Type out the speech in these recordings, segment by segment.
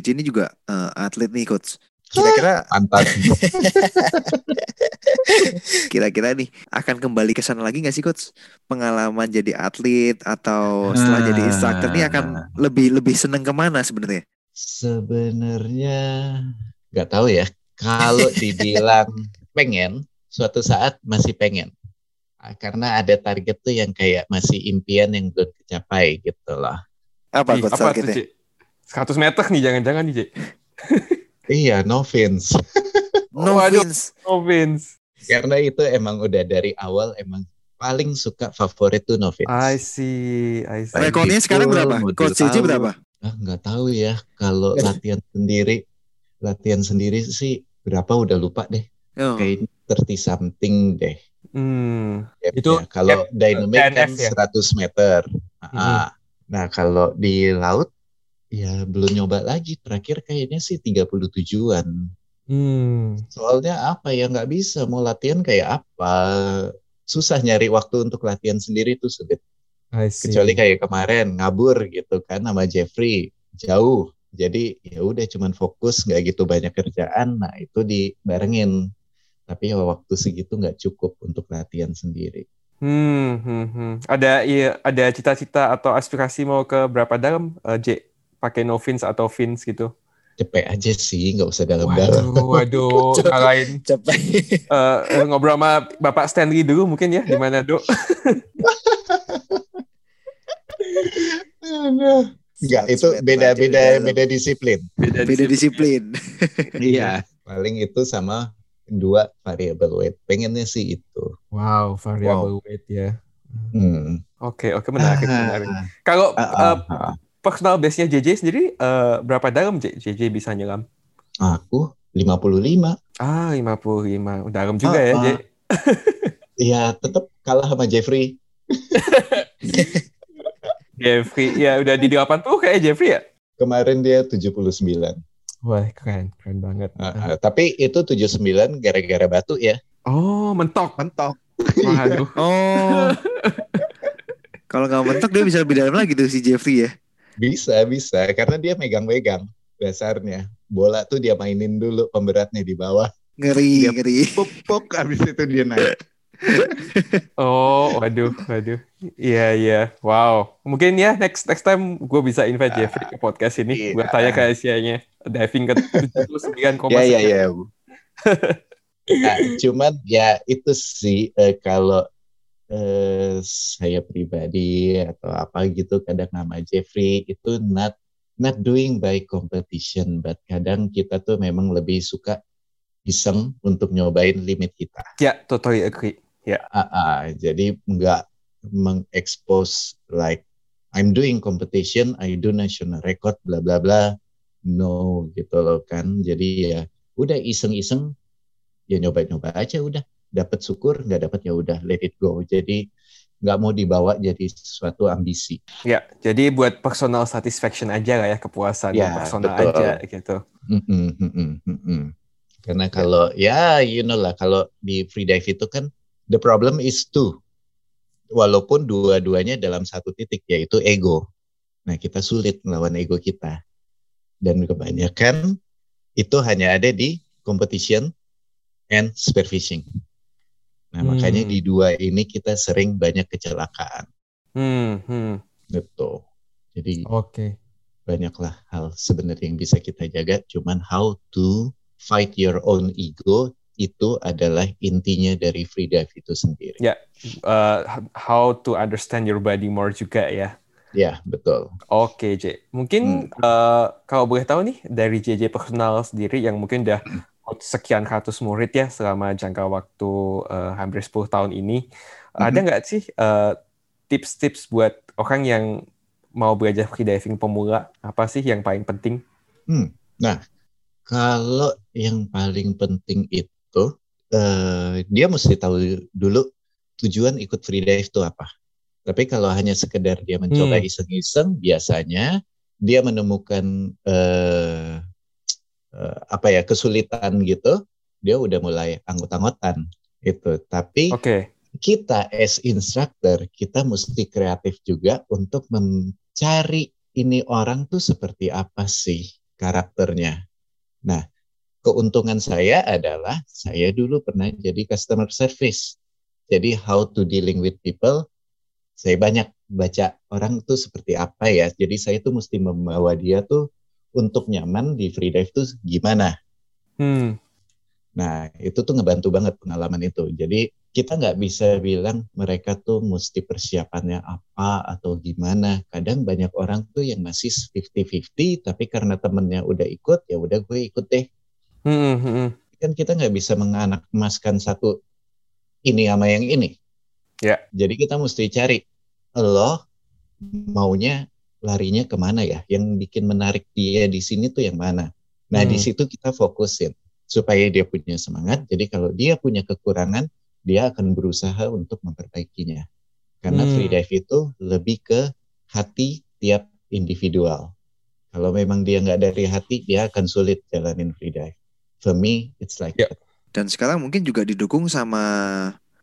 JJ ini juga uh, atlet nih Coach. Kira-kira Pantat. kira-kira nih akan kembali ke sana lagi nggak sih Coach? Pengalaman jadi atlet atau setelah jadi instructor nih akan lebih lebih seneng ke mana sebenarnya? Sebenarnya nggak tahu ya. Kalau dibilang pengen, suatu saat masih pengen. Ah, Karena ada target tuh yang kayak masih impian yang belum tercapai gitu loh. Apa Ih, Coach apa targetnya? 100 meter nih, jangan-jangan nih, Cik. Iya, no Vince. No Waduh. Vince. Oh, Vince. Karena itu emang udah dari awal emang paling suka favorit tuh no Vince. I see, I see. Rekornya sekarang berapa? Coach tahu. berapa? Ah, nggak tahu ya kalau latihan sendiri latihan sendiri sih berapa udah lupa deh Oh. kayaknya 30 something deh Hmm. Itu kalau dynamic kan DNF ya? 100 meter Mhm. Ah, nah kalau di laut ya belum nyoba lagi. Terakhir kayaknya sih 37-an hmm. soalnya apa ya nggak bisa. Mau latihan kayak apa? Susah nyari waktu untuk latihan sendiri tuh sulit. See. kecuali kayak kemarin ngabur gitu kan sama Jeffrey. Jauh. Jadi ya udah cuman fokus nggak gitu banyak kerjaan. Nah itu dibarengin. Tapi ya waktu segitu nggak cukup untuk latihan sendiri. Hmm, hmm, hmm. Ada iya, ada cita-cita atau aspirasi mau ke berapa dalam, eh, J? Pakai no fins atau fins gitu? cepet aja sih nggak usah dalam-dalam Waduh, waduh, Cepet. eh, eh, ngobrol sama Bapak Stanley dulu mungkin ya di mana, Dok? Nggak, itu 100 meter beda aja beda beda disiplin. Beda disiplin. Iya. Paling itu sama dua variable weight. Pengennya sih itu. Wow, variable weight ya. Hmm. Oke, oke menarik, Ah, menarik. Kalau eh, ah, ah. Personal base-nya JJ sendiri eh, berapa dalam? JJ bisa nyelam? Aku 55. Ah, 55. Dalam juga Ah, ya, ah. J. Iya, tetap kalah sama Jeffrey. Jeffrey, ya udah di 80 kayak Jeffrey ya? Kemarin dia 79. Wah, keren, keren banget. Ah, ah. Tapi itu 79 gara-gara batu ya. Oh, mentok. Mentok. Waduh. Oh. Kalau nggak mentok dia bisa lebih dalam lagi tuh si Jeffrey ya. Bisa, bisa. Karena dia megang-megang dasarnya. Bola tuh dia mainin dulu pemberatnya di bawah. Ngeri, Dia- ngeri. Pupuk, habis itu dia naik. Oh, waduh, waduh. Iya, iya. Wow. Mungkin ya next next time gue bisa invite Jeffrey ke podcast ini. iya. Gue tanya ke Asia-nya. Diving ke 79,9. Ya, ya, ya. Nah, cuman ya itu sih eh, kalau eh, saya pribadi atau apa gitu kadang nama Jeffrey itu not not doing by competition, but kadang kita tuh memang lebih suka iseng untuk nyobain limit kita. Ya, totally agree. Ah, ah, jadi nggak mengexpose like I'm doing competition, I do national record, bla bla bla. No, gitu loh kan. Jadi ya udah iseng-iseng, ya nyoba-nyoba aja udah. Dapat syukur, nggak dapat ya udah let it go. Jadi nggak mau dibawa jadi sesuatu ambisi. Ya, jadi buat personal satisfaction aja lah ya, kepuasan Ya, personal betul. aja gitu. Karena kalau ya you know lah kalau di free dive itu kan the problem is two. Walaupun dua-duanya dalam satu titik yaitu ego. Nah, kita sulit melawan ego kita. Dan kebanyakan itu hanya ada di competition and spearfishing. Nah, Hmm. makanya di dua ini kita sering banyak kecelakaan. Hmm, hmm. Gitu. Jadi Oke. banyaklah hal sebenarnya yang bisa kita jaga cuman how to fight your own ego itu adalah intinya dari free dive itu sendiri Ya. Uh, how to understand your body more juga ya. ya betul Oke, J. Mungkin uh, kalau boleh tahu nih dari JJ personal sendiri yang mungkin udah sekian ratus murid ya selama jangka waktu uh, hampir 10 tahun ini, ada nggak sih uh, tips-tips buat orang yang mau belajar freediving pemula? Apa sih yang paling penting? kalau yang paling penting itu eh, dia mesti tahu dulu tujuan ikut free dive itu apa tapi kalau hanya sekedar dia mencoba Hmm. iseng-iseng biasanya dia menemukan eh, eh, apa ya kesulitan gitu dia udah mulai anggot-anggotan itu tapi Oke. kita as instructor kita mesti kreatif juga untuk mencari ini orang tuh seperti apa sih karakternya. Nah, keuntungan saya adalah saya dulu pernah jadi customer service. Jadi how to dealing with people, saya banyak baca orang tuh seperti apa ya. Jadi saya tuh mesti membawa dia tuh untuk nyaman di free dive tuh gimana. Hmm. Nah, itu tuh ngebantu banget pengalaman itu. Jadi kita nggak bisa bilang mereka tuh mesti persiapannya apa atau gimana. Kadang banyak orang tuh yang masih 50-50, tapi karena temennya udah ikut, ya udah gue ikut deh. Hmm, hmm, hmm. Kan kita nggak bisa menganak emaskan satu ini sama yang ini. Ya. Yeah. Jadi kita mesti cari, lo maunya larinya ke mana ya? Yang bikin menarik dia di sini tuh yang mana? Nah, hmm. di situ kita fokusin supaya dia punya semangat. Jadi kalau dia punya kekurangan, dia akan berusaha untuk memperbaikinya. Karena hmm. free dive itu lebih ke hati tiap individual. Kalau memang dia nggak dari hati, dia akan sulit jalanin free dive. For me, it's like yeah. that. Dan sekarang mungkin juga didukung sama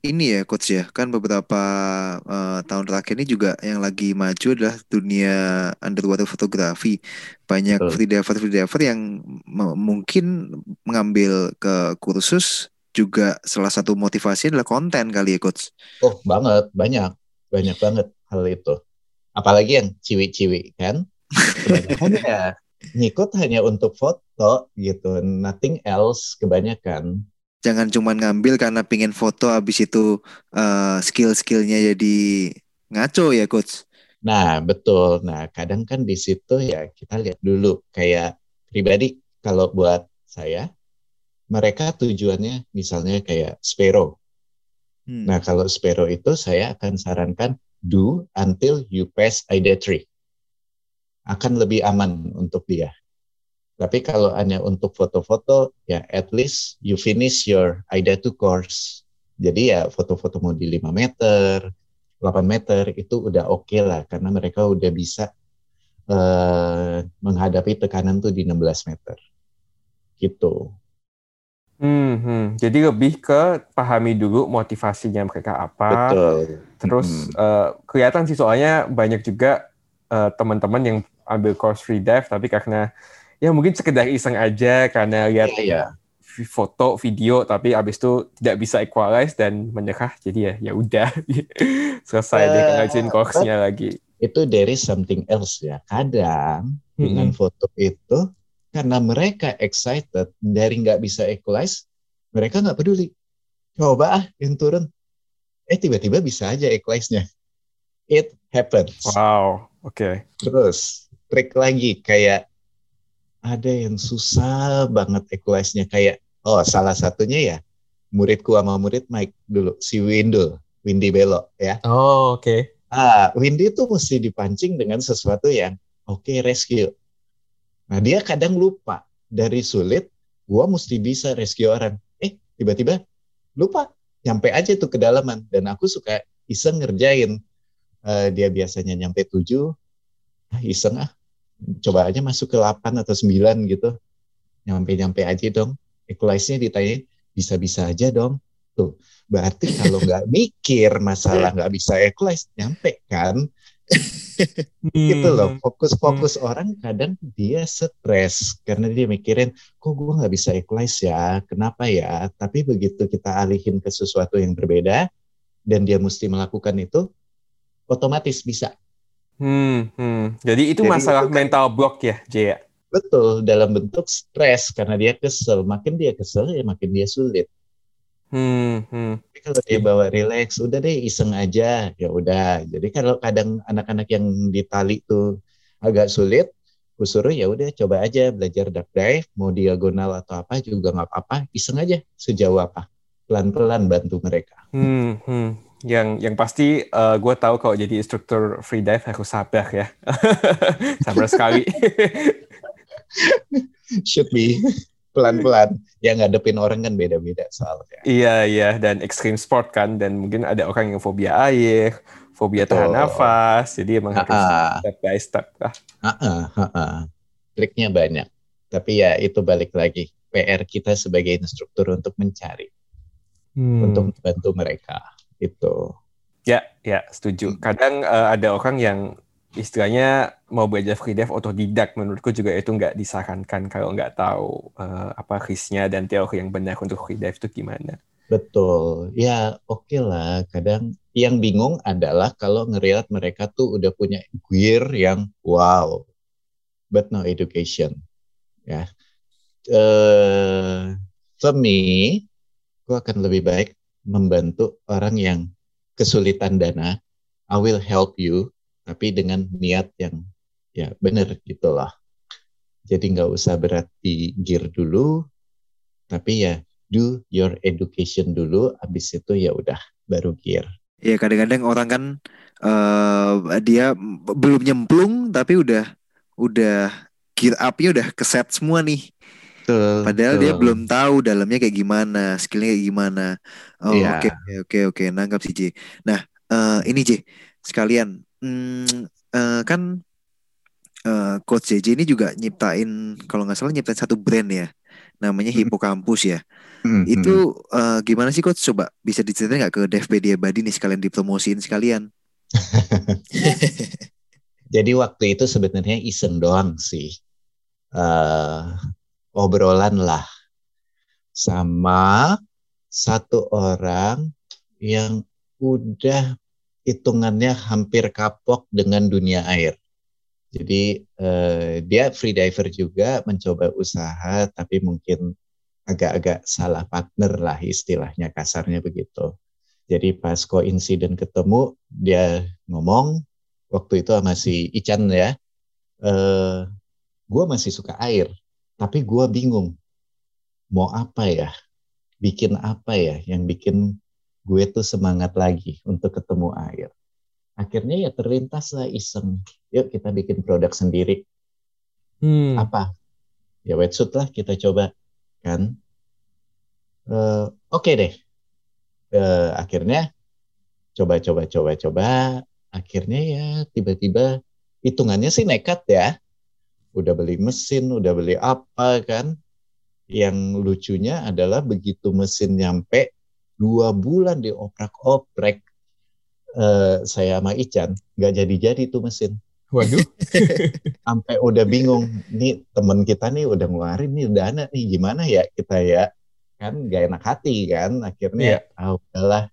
ini ya coach ya. Kan beberapa uh, tahun terakhir ini juga yang lagi maju adalah dunia underwater fotografi banyak Betul. freediver freediver yang mungkin mengambil ke kursus juga salah satu motivasi adalah konten kali ya coach. Oh banget. Banyak. Banyak banget hal itu. Apalagi yang ciwi-ciwi kan? Kebanyakan ya. Ngikut hanya untuk foto gitu. Nothing else kebanyakan jangan cuma ngambil karena pingin foto habis itu uh, skill-skillnya jadi ngaco ya coach. Nah betul. Nah kadang kan di situ ya kita lihat dulu kayak pribadi kalau buat saya mereka tujuannya misalnya kayak Sparrow. Hmm. Nah kalau Sparrow itu saya akan sarankan do until you pass IDA 3 akan lebih aman untuk dia. Tapi kalau hanya untuk foto-foto, ya at least you finish your IDA 2 course. Jadi ya foto-foto mau di 5 meter, 8 meter itu udah oke okay lah karena mereka udah bisa uh, menghadapi tekanan tuh di 16 meter. Gitu. Hmm, hmm. Jadi lebih ke pahami dulu motivasinya mereka apa. Betul. Terus hmm. uh, kelihatan sih soalnya banyak juga uh, teman-teman yang ambil course free dive tapi karena ya mungkin sekedar iseng aja karena lihat yeah, yeah. foto video tapi abis itu tidak bisa equalize dan menyerah jadi ya ya udah. Selesai uh, deh ngajin course-nya lagi. Itu dari something else ya. Kadang hmm. dengan foto itu karena mereka excited dari nggak bisa equalize mereka nggak peduli. Coba ah yang turun. Eh tiba-tiba bisa aja equalize-nya. It happens. Wow oke. Okay. terus trik lagi kayak ada yang susah banget equalize-nya kayak oh salah satunya ya muridku sama murid Mike dulu si Windul Windy Belo ya. Oh oke. Okay. ah Windy itu mesti dipancing dengan sesuatu yang oke okay, rescue. Nah dia kadang lupa. Dari sulit gua mesti bisa rescue orang. Eh tiba-tiba lupa. Nyampe aja tuh kedalaman. Dan aku suka iseng ngerjain. Uh, dia biasanya nyampe tujuh. Ah, iseng ah coba aja masuk ke 8 atau 9 gitu. Nyampe-nyampe aja dong. Equalize-nya ditanya, bisa-bisa aja dong. Tuh, berarti kalau nggak mikir masalah nggak bisa equalize, nyampe kan? gitu loh, hmm. fokus-fokus hmm. orang kadang dia stres karena dia mikirin, kok gue nggak bisa equalize ya, kenapa ya? Tapi begitu kita alihin ke sesuatu yang berbeda, dan dia mesti melakukan itu, otomatis bisa Hmm, hmm. Jadi itu Jadi masalah itu kan, mental block ya, Jaya? Betul, dalam bentuk stres karena dia kesel. Makin dia kesel ya makin dia sulit. Hmm, hmm. Tapi kalau dia bawa relax, udah deh iseng aja, ya udah. Jadi kalau kadang anak-anak yang di tali tuh agak sulit, gue suruh ya udah coba aja belajar duck dive, mau diagonal atau apa juga nggak apa-apa, iseng aja sejauh apa, pelan-pelan bantu mereka. Hmm, hmm yang yang pasti uh, eh, gue tahu kalau jadi instruktur free dive harus sabar ya. Sabar sekali. Should be. Pelan-pelan. Yang ngadepin orang kan beda-beda soalnya. Iya iya. Dan extreme sport kan. Dan mungkin ada orang yang fobia air fobia tahan nafas. Jadi emang harus step by step lah. Triknya banyak. Tapi ya itu balik lagi. PR kita sebagai instruktur untuk mencari. Hmm. untuk membantu mereka itu ya ya setuju hmm. kadang uh, ada orang yang istilahnya mau belajar free dive otodidak menurutku juga itu nggak disarankan kalau nggak tahu uh, apa risknya dan teori yang benar untuk free dive itu gimana. Betul, ya oke okay lah. Kadang yang bingung adalah kalau ngeliat mereka tuh udah punya gear yang wow, but no education. Ya, uh, for me, gue akan lebih baik membantu orang yang kesulitan dana. I will help you tapi dengan niat yang ya benar gitulah. Jadi nggak usah berat di gear dulu, tapi ya do your education dulu, habis itu ya udah baru gear. Ya kadang-kadang orang kan uh, dia belum nyemplung tapi udah udah gear upnya udah keset semua nih. Betul, Padahal betul. dia belum tahu dalamnya kayak gimana, skillnya kayak gimana. Oh iya. oke oke oke oke nangkap sih J. Nah uh, ini J sekalian hmm, uh, kan uh, coach JJ ini juga nyiptain kalau nggak salah nyiptain satu brand ya namanya hmm. Hippocampus ya hmm, itu uh, gimana sih coach coba bisa diceritain nggak ke DFPD Badi nih sekalian dipromosiin sekalian jadi waktu itu sebenarnya iseng doang sih uh, obrolan lah sama satu orang yang udah hitungannya hampir kapok dengan dunia air. Jadi uh, dia free diver juga mencoba usaha tapi mungkin agak-agak salah partner lah istilahnya kasarnya begitu. Jadi pas koinsiden ketemu dia ngomong waktu itu sama si Ican ya, uh, gue masih suka air tapi gue bingung mau apa ya, bikin apa ya yang bikin gue tuh semangat lagi untuk ketemu air. Akhirnya ya terlintas lah iseng, yuk kita bikin produk sendiri. Hmm. Apa? Ya wetsuit lah kita coba kan. Uh, Oke okay deh. Uh, akhirnya coba coba coba coba. Akhirnya ya tiba-tiba hitungannya sih nekat ya. Udah beli mesin, udah beli apa kan. Yang lucunya adalah begitu mesin nyampe dua bulan dioprak-oprek uh, saya sama Ican nggak jadi-jadi tuh mesin. Waduh. Sampai udah bingung, nih temen kita nih udah ngeluarin nih dana nih gimana ya kita ya kan gak enak hati kan akhirnya yeah. ah udahlah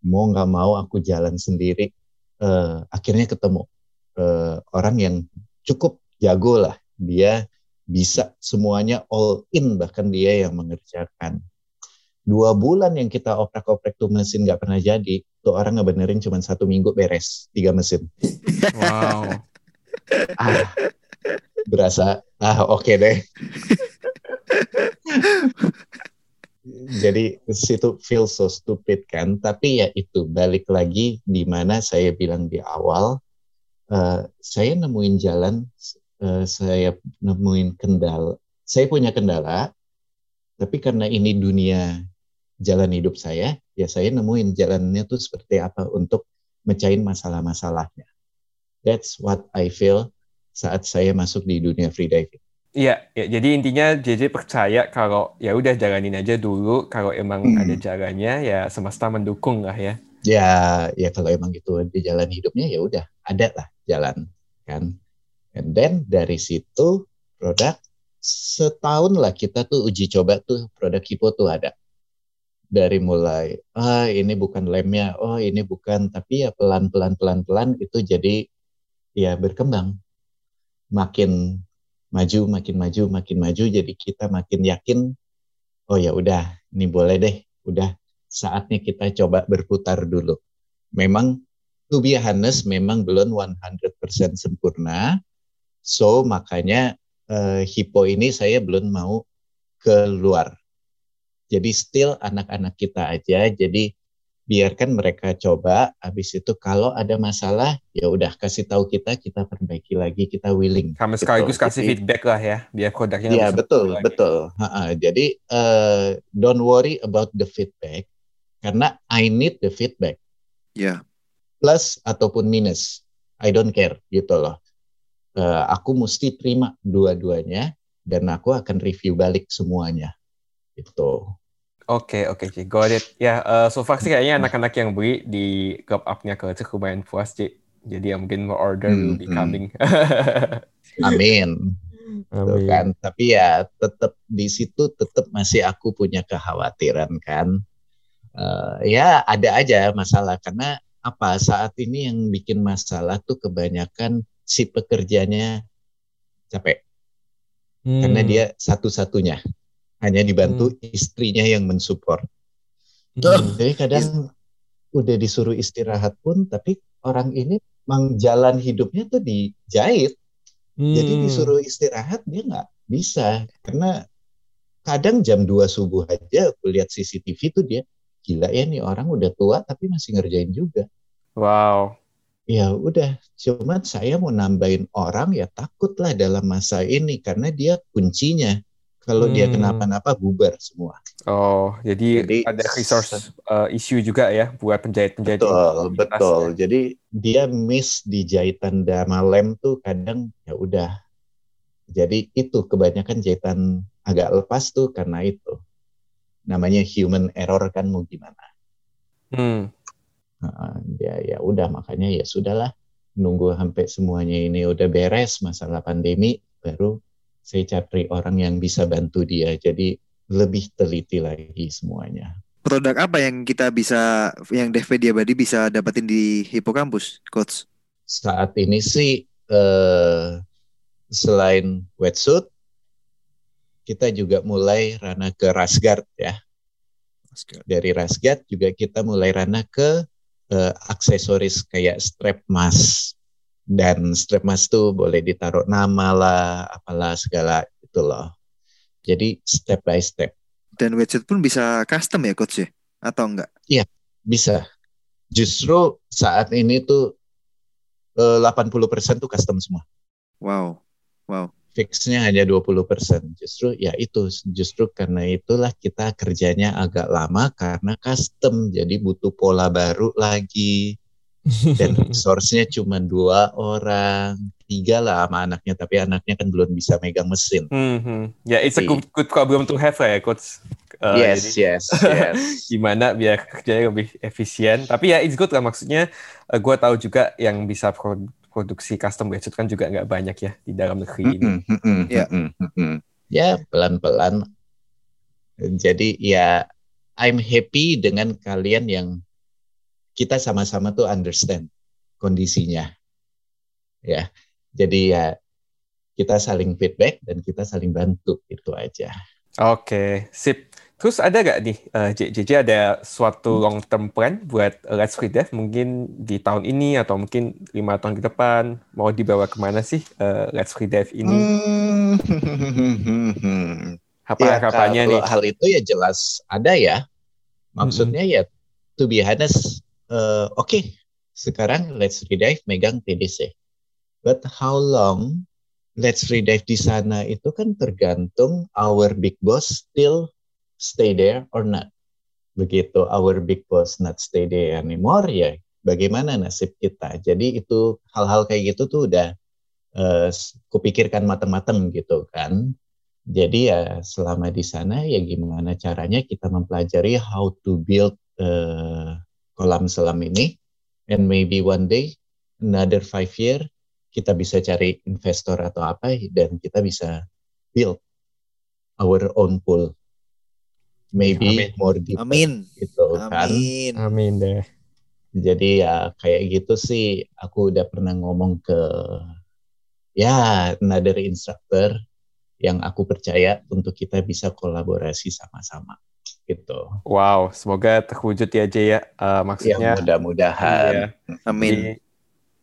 mau nggak mau aku jalan sendiri uh, akhirnya ketemu uh, orang yang cukup jago lah. Dia bisa semuanya all in bahkan dia yang mengerjakan. Dua bulan yang kita oprek-oprek tuh mesin nggak pernah jadi tuh orang ngebenerin cuma satu minggu beres tiga mesin. Wow. Ah, berasa ah oke okay deh. Jadi situ feel so stupid kan. Tapi ya itu balik lagi di mana saya bilang di awal uh, saya nemuin jalan uh, saya nemuin kendala saya punya kendala tapi karena ini dunia jalan hidup saya, ya saya nemuin jalannya tuh seperti apa untuk mecahin masalah-masalahnya. That's what I feel saat saya masuk di dunia freediving. Iya, ya, jadi intinya JJ percaya kalau ya udah jalanin aja dulu, kalau emang hmm. ada jalannya ya semesta mendukung lah ya. Ya, ya kalau emang itu di jalan hidupnya ya udah ada lah jalan kan. And then dari situ produk setahun lah kita tuh uji coba tuh produk Kipo tuh ada. Dari mulai ah ini bukan lemnya oh ini bukan tapi ya pelan pelan pelan pelan itu jadi ya berkembang. Makin maju makin maju makin maju jadi kita makin yakin oh ya udah ini boleh deh udah saatnya kita coba berputar dulu. Memang to be memang belum 100% sempurna so makanya uh, hipo ini saya belum mau keluar jadi still anak-anak kita aja. Jadi biarkan mereka coba. Habis itu kalau ada masalah, ya udah kasih tahu kita, kita perbaiki lagi, kita willing. Kami gitu. sekaligus kasih Jadi, feedback lah ya, biar produknya. Iya betul, betul. Ha -ha. Jadi uh, don't worry about the feedback, karena I need the feedback. Ya. Yeah. Plus ataupun minus, I don't care gitu loh. Uh, aku mesti terima dua-duanya dan aku akan review balik semuanya. Itu. Oke, oke, okay, got it. Ya, uh, so far sih kayaknya anak-anak yang beli di club up-nya ke cukup lumayan puas, Ci. Jadi ya mungkin more order hmm, will be hmm. coming. Amin. Amin. kan. Tapi ya tetap di situ tetap masih aku punya kekhawatiran kan. Uh, ya ada aja masalah karena apa saat ini yang bikin masalah tuh kebanyakan si pekerjanya capek hmm. karena dia satu-satunya hanya dibantu hmm. istrinya yang mensupport. Hmm. Jadi kadang udah disuruh istirahat pun tapi orang ini mang jalan hidupnya tuh dijahit Hmm. Jadi disuruh istirahat dia nggak bisa karena kadang jam 2 subuh aja aku lihat CCTV tuh dia gila ya nih orang udah tua tapi masih ngerjain juga. Wow. Ya udah, cuman saya mau nambahin orang ya takutlah dalam masa ini karena dia kuncinya. Kalau hmm. dia kenapa-napa bubar semua. Oh, jadi, jadi ada resource uh, issue juga ya buat penjahit-penjahit. Betul, betul. Ya. Jadi dia miss di jahitan dama lem tuh kadang ya udah. Jadi itu kebanyakan jahitan agak lepas tuh karena itu. Namanya human error kan mau gimana. Hmm. Ya ya udah makanya ya sudahlah nunggu sampai semuanya ini udah beres masalah pandemi baru saya cari orang yang bisa bantu dia. Jadi lebih teliti lagi semuanya. Produk apa yang kita bisa, yang Dev Diabadi bisa dapatin di Hippocampus, Coach? Saat ini sih eh, selain wetsuit, kita juga mulai rana ke Rasgard ya. Dari Rasgard juga kita mulai rana ke eh, aksesoris kayak strap mask dan strap mask tuh boleh ditaruh nama lah, apalah segala itu loh. Jadi step by step. Dan widget pun bisa custom ya coach ya? Atau enggak? Iya, bisa. Justru saat ini tuh 80% eh, tuh custom semua. Wow. Wow. Fixnya hanya 20%. Justru ya itu, justru karena itulah kita kerjanya agak lama karena custom. Jadi butuh pola baru lagi dan resource-nya cuma dua orang tiga lah sama anaknya tapi anaknya kan belum bisa megang mesin. Hmm, hmm. Ya, yeah, it's a good, good problem to have ya, coach. Uh, yes, jadi, yes, yes. gimana biar kerjanya lebih efisien. Tapi ya it's good lah maksudnya. Uh, gue tahu juga yang bisa produksi custom gadget kan juga nggak banyak ya di dalam negeri ini. Mm -mm, mm ya, mm ya pelan-pelan. Jadi ya I'm happy dengan kalian yang kita sama-sama tuh understand kondisinya. Ya. Jadi ya kita saling feedback dan kita saling bantu itu aja. Oke, sip. Terus ada gak nih, uh, eh, JJ ada suatu long term plan buat Let's Free Dev mungkin di tahun ini atau mungkin lima tahun ke depan mau dibawa ke mana sih uh, Let's Free Dev ini? Hmm. Apa ya, harapannya nih? Hal itu ya jelas ada ya. Maksudnya hmm. ya to be honest uh, oke okay, sekarang Let's Redive megang TDC. But how long Let's Redive di sana itu kan tergantung our big boss still stay there or not. Begitu our big boss not stay there anymore ya bagaimana nasib kita. Jadi itu hal-hal kayak gitu tuh udah uh, kupikirkan matang-matang gitu kan. Jadi ya selama di sana ya gimana caranya kita mempelajari how to build uh, kolam selam ini and maybe one day another five year kita bisa cari investor atau apa dan kita bisa build our own pool maybe Amin. more deep Amin. gitu kan Amin. Amin deh jadi ya kayak gitu sih aku udah pernah ngomong ke ya another instructor yang aku percaya untuk kita bisa kolaborasi sama-sama gitu. Wow, semoga terwujud ya Jay ya. Uh, maksudnya. Ya, mudah-mudahan. Iya. Amin.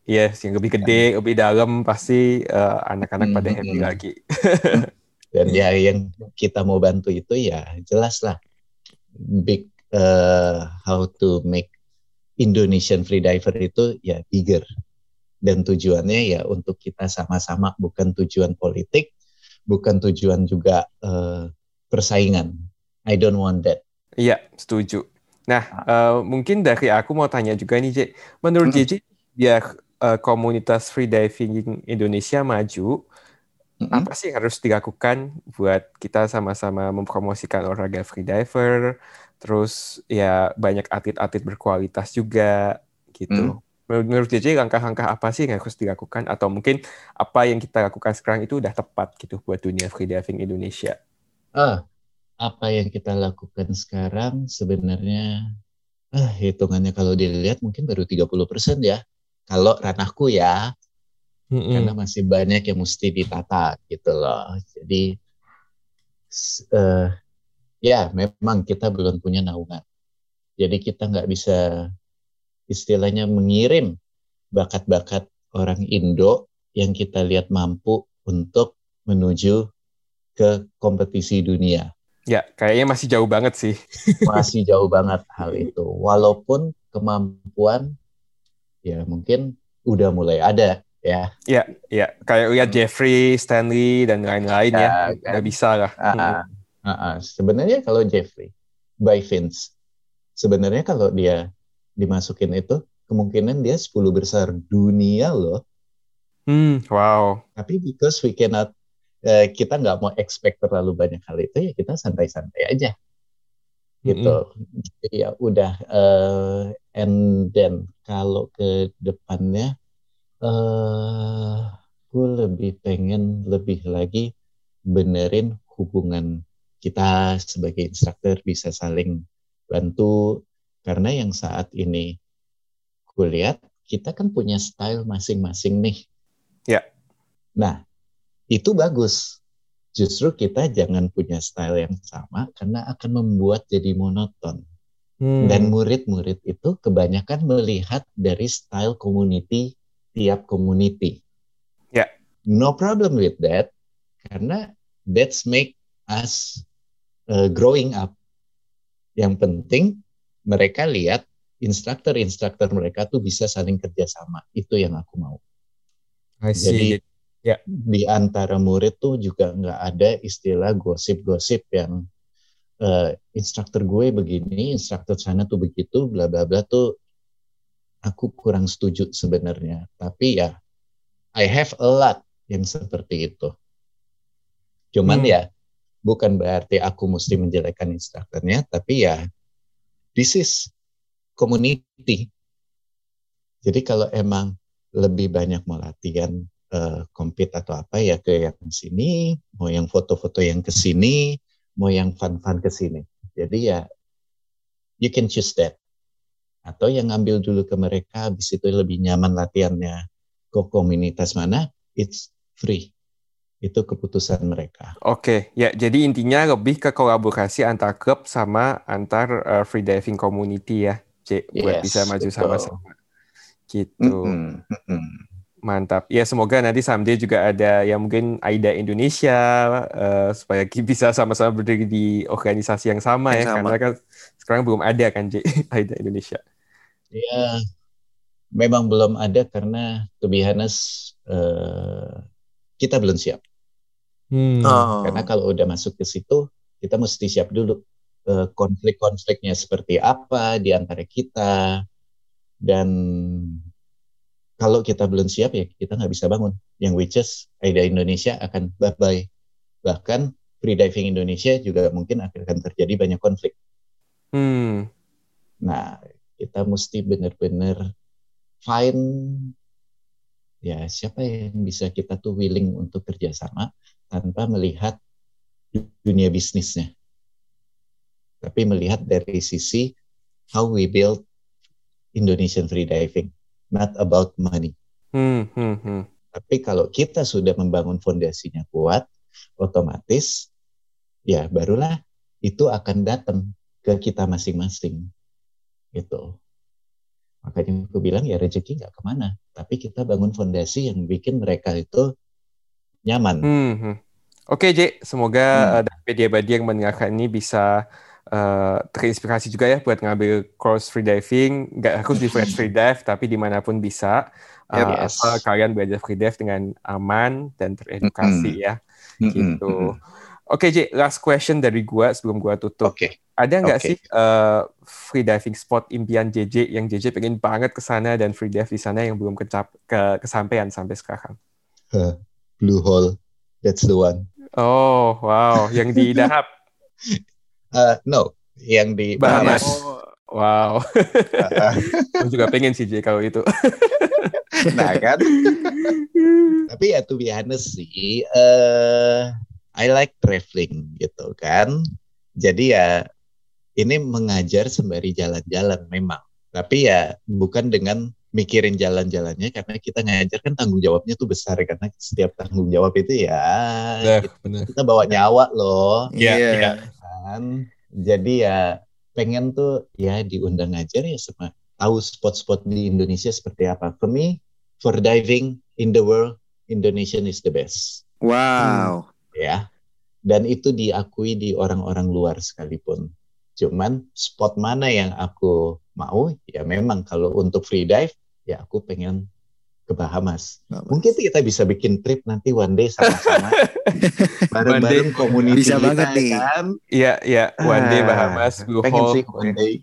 Iya, yes, yang lebih gede, lebih dalam pasti uh, anak-anak uh, pada happy hmm. lagi. Dan ya yang kita mau bantu itu ya jelas lah big uh, how to make Indonesian freediver itu ya bigger dan tujuannya ya untuk kita sama-sama bukan tujuan politik, bukan tujuan juga uh, persaingan I don't want that. Iya, setuju. Nah, uh, mungkin dari aku mau tanya juga nih, J. Menurut mm -hmm. JJ, biar uh, komunitas freediving Indonesia maju, mm -hmm. apa sih harus dilakukan buat kita sama-sama mempromosikan olahraga freediver, terus ya banyak atlet-atlet berkualitas juga gitu. Mm. menurut JJ langkah-langkah apa sih yang harus dilakukan atau mungkin apa yang kita lakukan sekarang itu udah tepat gitu buat dunia freediving Indonesia? Ah, apa yang kita lakukan sekarang sebenarnya ah hitungannya kalau dilihat mungkin baru 30% ya. Kalau ranahku ya. Mm -mm. Karena masih banyak yang mesti ditata gitu loh. Jadi uh, ya memang kita belum punya naungan. Jadi kita nggak bisa istilahnya mengirim bakat-bakat orang Indo yang kita lihat mampu untuk menuju ke kompetisi dunia. Ya, kayaknya masih jauh banget sih. masih jauh banget hal itu. Walaupun kemampuan ya mungkin udah mulai ada ya. Iya, iya. Kayak lihat Jeffrey, Stanley dan lain-lain ya, ya kan. udah bisa lah. Uh, uh, uh, uh. Sebenarnya kalau Jeffrey by Vince, sebenarnya kalau dia dimasukin itu kemungkinan dia 10 besar dunia loh. Hmm, wow. Tapi because we cannot uh, kita nggak mau expect terlalu banyak hal itu ya kita santai-santai aja gitu. Mm -hmm. Jadi ya udah uh, and then kalau ke depannya uh, gue lebih pengen lebih lagi benerin hubungan kita sebagai instruktur bisa saling bantu karena yang saat ini gue lihat kita kan punya style masing-masing nih. Ya. Nah, itu bagus. Justru kita jangan punya style yang sama karena akan membuat jadi monoton. Hmm. Dan murid-murid itu kebanyakan melihat dari style community tiap community. Ya. Yeah. No problem with that karena that's make us uh, growing up. Yang penting mereka lihat instruktur-instruktur mereka tuh bisa saling kerjasama. Itu yang aku mau. I see. Jadi ya di antara murid tuh juga nggak ada istilah gosip-gosip yang uh, instruktur gue begini, instruktur sana tuh begitu, bla bla bla tuh aku kurang setuju sebenarnya. Tapi ya I have a lot yang seperti itu. Cuman hmm. ya bukan berarti aku mesti menjelekkan instrukturnya, tapi ya this is community. Jadi kalau emang lebih banyak mau latihan uh, compete atau apa ya ke yang sini, mau yang foto-foto yang ke sini, mau yang fun-fun ke sini. Jadi ya you can choose that. Atau yang ngambil dulu ke mereka, habis itu lebih nyaman latihannya ke komunitas mana, it's free. Itu keputusan mereka. Oke, ya jadi intinya lebih ke kolaborasi antar klub sama antar uh, free diving community ya, C, buat bisa maju sama-sama. Gitu. Mm -hmm. Mantap. Ya semoga nanti someday juga ada yang mungkin AIDA Indonesia uh, supaya bisa sama-sama berdiri di organisasi yang sama yang ya sama. karena kan sekarang belum ada kan J AIDA Indonesia. Ya memang belum ada karena to be honest uh, kita belum siap. Hmm. Oh. Karena kalau udah masuk ke situ kita mesti siap dulu uh, konflik-konfliknya seperti apa di antara kita dan kalau kita belum siap ya kita nggak bisa bangun. Yang which is AIDA Indonesia akan bye-bye. Bahkan free diving Indonesia juga mungkin akan terjadi banyak konflik. Hmm. Nah, kita mesti benar-benar find ya siapa yang bisa kita tuh willing untuk kerjasama tanpa melihat dunia bisnisnya. Tapi melihat dari sisi how we build Indonesian free diving not about money. Hmm, hmm, hmm. Tapi kalau kita sudah membangun fondasinya kuat, otomatis ya barulah itu akan datang ke kita masing-masing. Gitu. Makanya aku bilang ya rezeki nggak ke mana, tapi kita bangun fondasi yang bikin mereka itu nyaman. Hmm, hmm. Oke, J. Semoga hmm. uh, David Badi yang mendengarkan ini bisa uh, terinspirasi juga ya buat ngambil course free diving nggak harus di free dive tapi di mana pun bisa uh, yes. asal kalian belajar free dive dengan aman dan teredukasi mm -hmm. ya gitu oke okay, J last question dari gua sebelum gua tutup okay. ada nggak okay. sih uh, free diving spot impian JJ yang JJ pengen banget ke sana dan free dive di sana yang belum kecap ke kesampaian sampai sekarang huh, blue hole that's the one oh wow yang di Dahab Uh, no, yang di Bahamas. Oh, Wow. Aku juga pengen sih J kalau itu. nah kan. Tapi ya to be honest sih, uh, I like traveling gitu kan. Jadi ya ini mengajar sembari jalan-jalan memang. Tapi ya bukan dengan mikirin jalan-jalannya karena kita ngajar kan tanggung jawabnya tuh besar karena setiap tanggung jawab itu ya yeah, kita, kita bawa nyawa loh. Iya. Yeah, yeah. Kan? Jadi ya pengen tuh ya diundang aja ya sama tahu spot-spot di Indonesia seperti apa. For me, for diving in the world, Indonesian is the best. Wow. Hmm, ya. Dan itu diakui di orang-orang luar sekalipun. Cuman spot mana yang aku mau, ya memang kalau untuk free dive, ya aku pengen ke Bahamas. Bahamas. Mungkin kita bisa bikin trip nanti one day sama-sama. Bareng-bareng komunitas Bisa banget nih. Kan? Iya, iya. One day ah, Bahamas, Blue Pengen sih one day.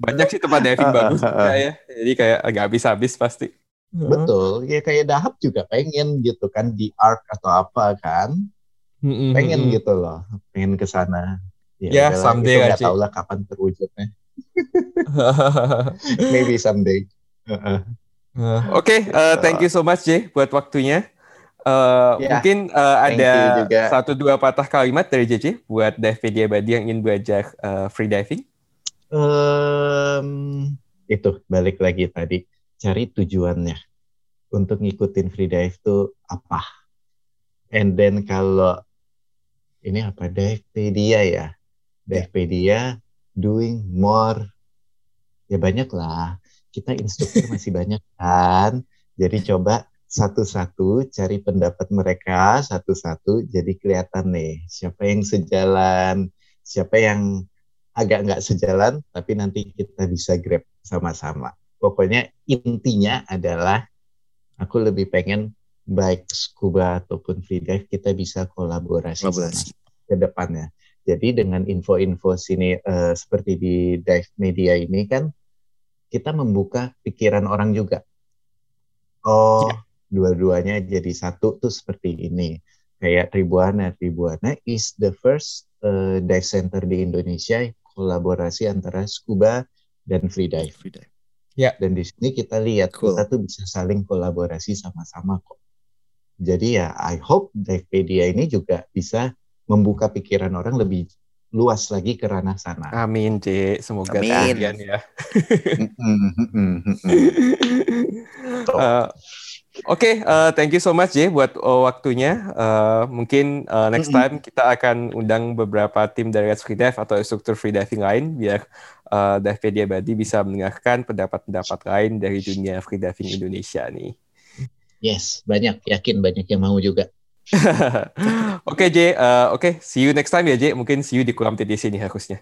Banyak sih tempat diving uh, bagus uh, ya. Jadi kayak agak habis-habis pasti. Betul. Ya kayak Dahab juga pengen gitu kan di Ark atau apa kan. Pengen gitu loh. Pengen ke sana. Ya, ya someday nggak tahu lah kapan terwujudnya. Maybe someday. Uh -uh. Oke, okay, uh, thank you so much Jay buat waktunya. Uh, yeah, Mungkin uh, ada satu dua patah kalimat dari JJ buat Divepedia Badi yang ingin belajar uh, free diving. Um, itu balik lagi tadi cari tujuannya untuk ngikutin free dive itu apa. And then kalau ini apa Divepedia ya, Divepedia doing more ya banyak lah kita instruktur masih banyak kan. Jadi coba satu-satu cari pendapat mereka satu-satu jadi kelihatan nih siapa yang sejalan, siapa yang agak nggak sejalan tapi nanti kita bisa grab sama-sama. Pokoknya intinya adalah aku lebih pengen baik scuba ataupun free dive kita bisa kolaborasi, kolaborasi. ke depannya. Jadi dengan info-info sini uh, seperti di dive media ini kan kita membuka pikiran orang juga. Oh, ya. dua-duanya jadi satu tuh seperti ini. Kayak Tribuana, Tribuana is the first uh, dive center di Indonesia kolaborasi antara scuba dan free dive. Free dive. Ya. Dan di sini kita lihat cool. kita tuh bisa saling kolaborasi sama-sama kok. Jadi ya I hope Divepedia ini juga bisa membuka pikiran orang lebih luas lagi ke ranah sana. Amin, C. Semoga Amin. ya. uh, Oke, okay, uh, thank you so much J buat uh, waktunya. Uh, mungkin uh, next time kita akan undang beberapa tim dari Let's Free Dive atau instruktur free diving lain biar uh, Divepedia Badi bisa mendengarkan pendapat-pendapat lain dari dunia free diving Indonesia nih. Yes, banyak. Yakin banyak yang mau juga. Oke okay, J, uh, oke okay. see you next time ya J. Mungkin see you di kolam TTC nih harusnya.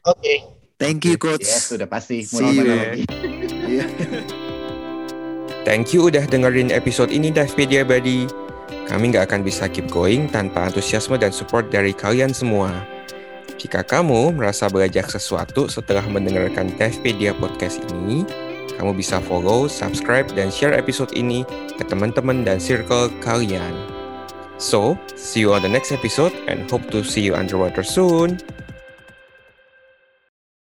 Oke. Okay. Thank you coach. Yes, sudah pasti. See you. Lagi. Thank you udah dengerin episode ini Divepedia Buddy. Kami nggak akan bisa keep going tanpa antusiasme dan support dari kalian semua. Jika kamu merasa belajar sesuatu setelah mendengarkan Divepedia Podcast ini, kamu bisa follow, subscribe, dan share episode ini ke teman-teman dan circle kalian. So, see you on the next episode and hope to see you underwater soon.